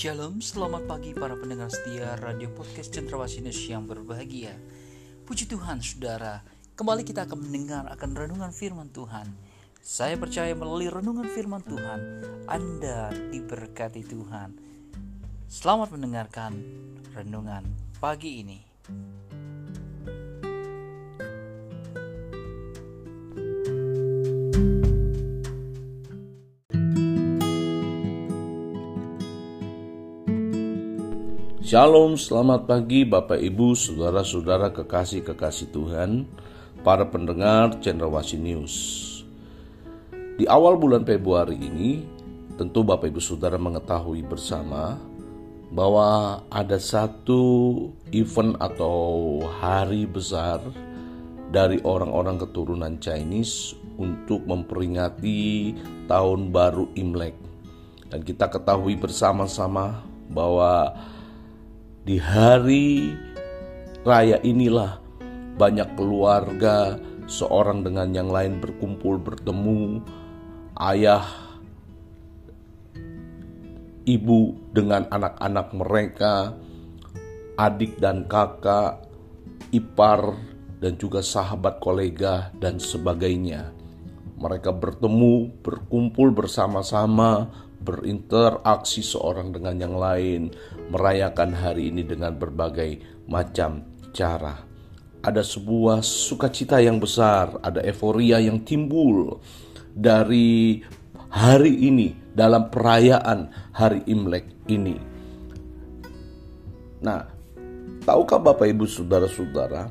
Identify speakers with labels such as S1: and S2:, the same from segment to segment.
S1: Shalom, selamat pagi para pendengar setia Radio Podcast Cendrawasih yang berbahagia. Puji Tuhan, saudara. Kembali kita akan mendengar akan renungan firman Tuhan. Saya percaya melalui renungan firman Tuhan, Anda diberkati Tuhan. Selamat mendengarkan renungan pagi ini.
S2: Shalom, selamat pagi Bapak Ibu, Saudara-saudara kekasih-kekasih Tuhan, para pendengar Cendrawasih News. Di awal bulan Februari ini, tentu Bapak Ibu Saudara mengetahui bersama bahwa ada satu event atau hari besar dari orang-orang keturunan Chinese untuk memperingati tahun baru Imlek. Dan kita ketahui bersama-sama bahwa di hari raya inilah banyak keluarga seorang dengan yang lain berkumpul bertemu, ayah, ibu dengan anak-anak mereka, adik dan kakak, ipar, dan juga sahabat kolega, dan sebagainya. Mereka bertemu, berkumpul bersama-sama, berinteraksi seorang dengan yang lain, merayakan hari ini dengan berbagai macam cara. Ada sebuah sukacita yang besar, ada euforia yang timbul dari hari ini dalam perayaan hari Imlek ini. Nah, tahukah Bapak Ibu Saudara-saudara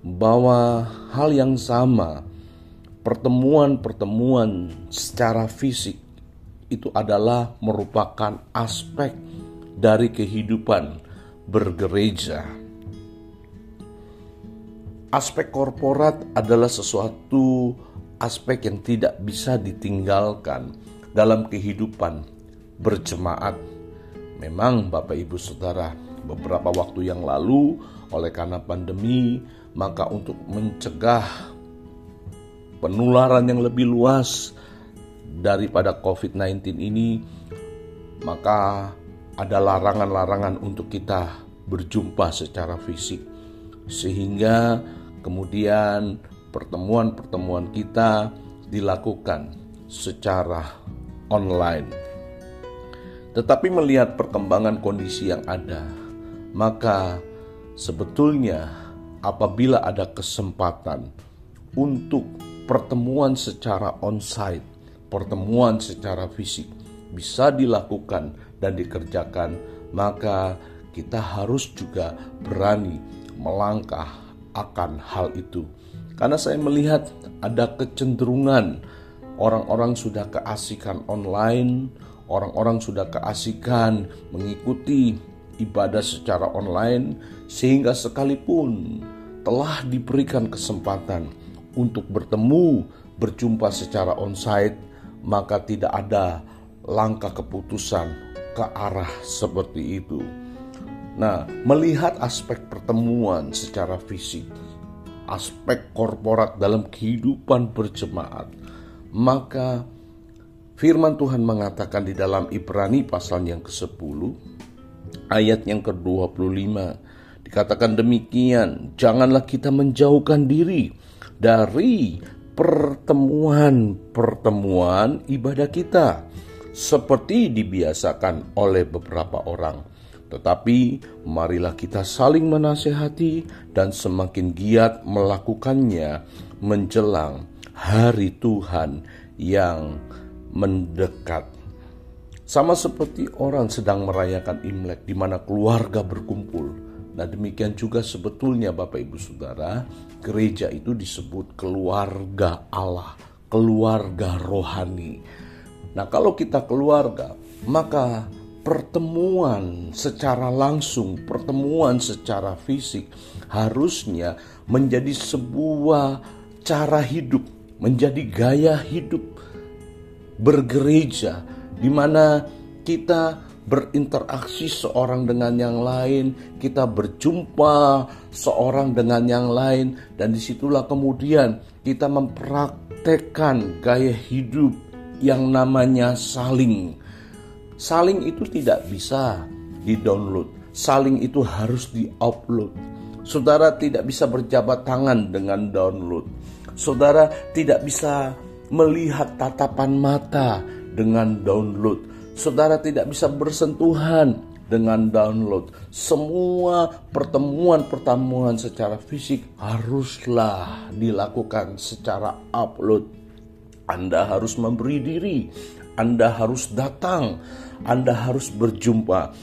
S2: bahwa hal yang sama pertemuan-pertemuan secara fisik itu adalah merupakan aspek dari kehidupan bergereja. Aspek korporat adalah sesuatu aspek yang tidak bisa ditinggalkan dalam kehidupan berjemaat. Memang Bapak Ibu Saudara, beberapa waktu yang lalu oleh karena pandemi, maka untuk mencegah penularan yang lebih luas daripada COVID-19 ini, maka ada larangan-larangan untuk kita berjumpa secara fisik, sehingga kemudian pertemuan-pertemuan kita dilakukan secara online. Tetapi melihat perkembangan kondisi yang ada, maka sebetulnya apabila ada kesempatan untuk pertemuan secara onsite pertemuan secara fisik bisa dilakukan dan dikerjakan, maka kita harus juga berani melangkah akan hal itu. Karena saya melihat ada kecenderungan orang-orang sudah keasikan online, orang-orang sudah keasikan mengikuti ibadah secara online, sehingga sekalipun telah diberikan kesempatan untuk bertemu, berjumpa secara onsite, maka tidak ada langkah keputusan ke arah seperti itu. Nah, melihat aspek pertemuan secara fisik, aspek korporat dalam kehidupan berjemaat, maka firman Tuhan mengatakan di dalam Ibrani pasal yang ke-10 ayat yang ke-25 dikatakan demikian, janganlah kita menjauhkan diri dari pertemuan-pertemuan ibadah kita seperti dibiasakan oleh beberapa orang. Tetapi marilah kita saling menasehati dan semakin giat melakukannya menjelang hari Tuhan yang mendekat. Sama seperti orang sedang merayakan Imlek di mana keluarga berkumpul Nah demikian juga sebetulnya Bapak Ibu Saudara, gereja itu disebut keluarga Allah, keluarga rohani. Nah kalau kita keluarga, maka pertemuan secara langsung, pertemuan secara fisik harusnya menjadi sebuah cara hidup, menjadi gaya hidup bergereja di mana kita berinteraksi seorang dengan yang lain, kita berjumpa seorang dengan yang lain, dan di situlah kemudian kita mempraktekkan gaya hidup yang namanya saling Saling itu tidak bisa di-download. Saling itu harus di-upload. Saudara tidak bisa berjabat tangan dengan download. Saudara tidak bisa melihat tatapan mata dengan download. Saudara tidak bisa bersentuhan dengan download. Semua pertemuan-pertemuan secara fisik haruslah dilakukan secara upload. Anda harus memberi diri, Anda harus datang, anda harus berjumpa.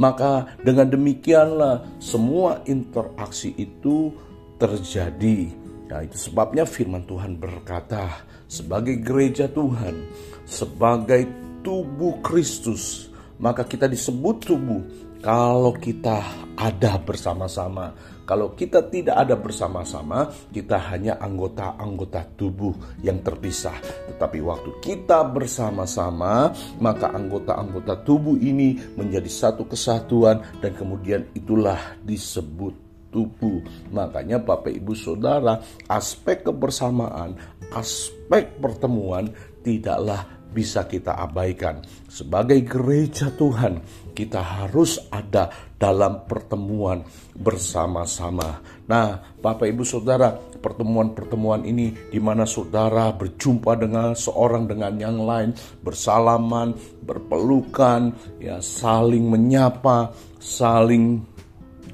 S2: Maka dengan demikianlah semua interaksi itu terjadi. Nah, itu sebabnya firman Tuhan berkata, sebagai gereja Tuhan, sebagai tubuh Kristus, maka kita disebut tubuh kalau kita ada bersama-sama. Kalau kita tidak ada bersama-sama, kita hanya anggota-anggota tubuh yang terpisah. Tetapi waktu kita bersama-sama, maka anggota-anggota tubuh ini menjadi satu kesatuan dan kemudian itulah disebut tubuh. Makanya Bapak Ibu Saudara, aspek kebersamaan, aspek pertemuan tidaklah bisa kita abaikan. Sebagai gereja Tuhan, kita harus ada dalam pertemuan bersama-sama. Nah, Bapak Ibu Saudara, pertemuan-pertemuan ini di mana saudara berjumpa dengan seorang dengan yang lain, bersalaman, berpelukan, ya saling menyapa, saling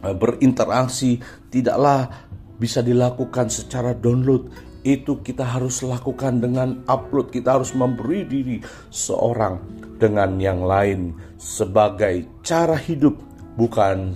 S2: uh, berinteraksi, tidaklah bisa dilakukan secara download. Itu kita harus lakukan dengan upload, kita harus memberi diri seorang dengan yang lain sebagai cara hidup, bukan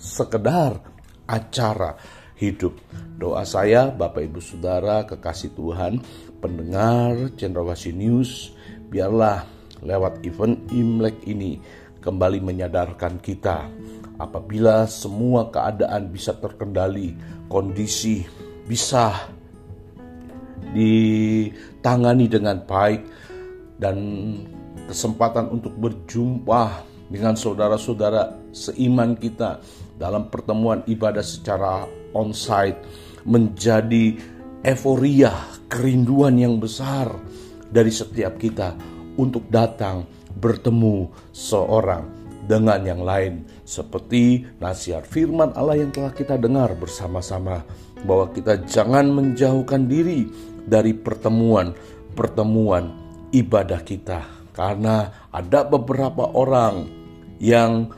S2: sekedar acara hidup. Doa saya, Bapak Ibu Saudara, kekasih Tuhan, pendengar Cendrawasih News, biarlah lewat event Imlek ini kembali menyadarkan kita apabila semua keadaan bisa terkendali, kondisi bisa ditangani dengan baik dan kesempatan untuk berjumpa dengan saudara-saudara seiman kita dalam pertemuan ibadah secara onsite menjadi euforia, kerinduan yang besar dari setiap kita untuk datang bertemu seorang dengan yang lain. Seperti nasihat firman Allah yang telah kita dengar bersama-sama bahwa kita jangan menjauhkan diri dari pertemuan-pertemuan ibadah kita karena ada beberapa orang yang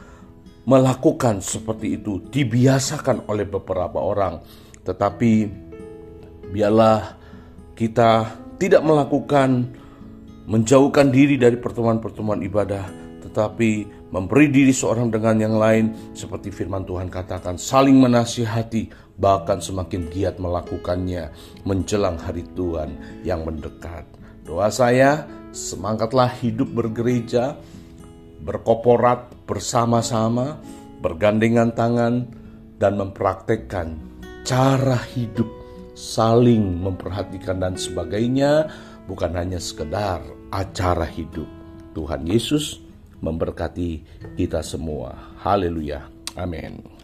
S2: melakukan seperti itu, dibiasakan oleh beberapa orang. Tetapi biarlah kita tidak melakukan menjauhkan diri dari pertemuan-pertemuan ibadah, tetapi memberi diri seorang dengan yang lain seperti firman Tuhan katakan saling menasihati bahkan semakin giat melakukannya menjelang hari Tuhan yang mendekat. Doa saya Semangatlah hidup bergereja, berkoporat bersama-sama, bergandengan tangan, dan mempraktekkan cara hidup, saling memperhatikan dan sebagainya, bukan hanya sekedar acara hidup. Tuhan Yesus memberkati kita semua. Haleluya. Amin.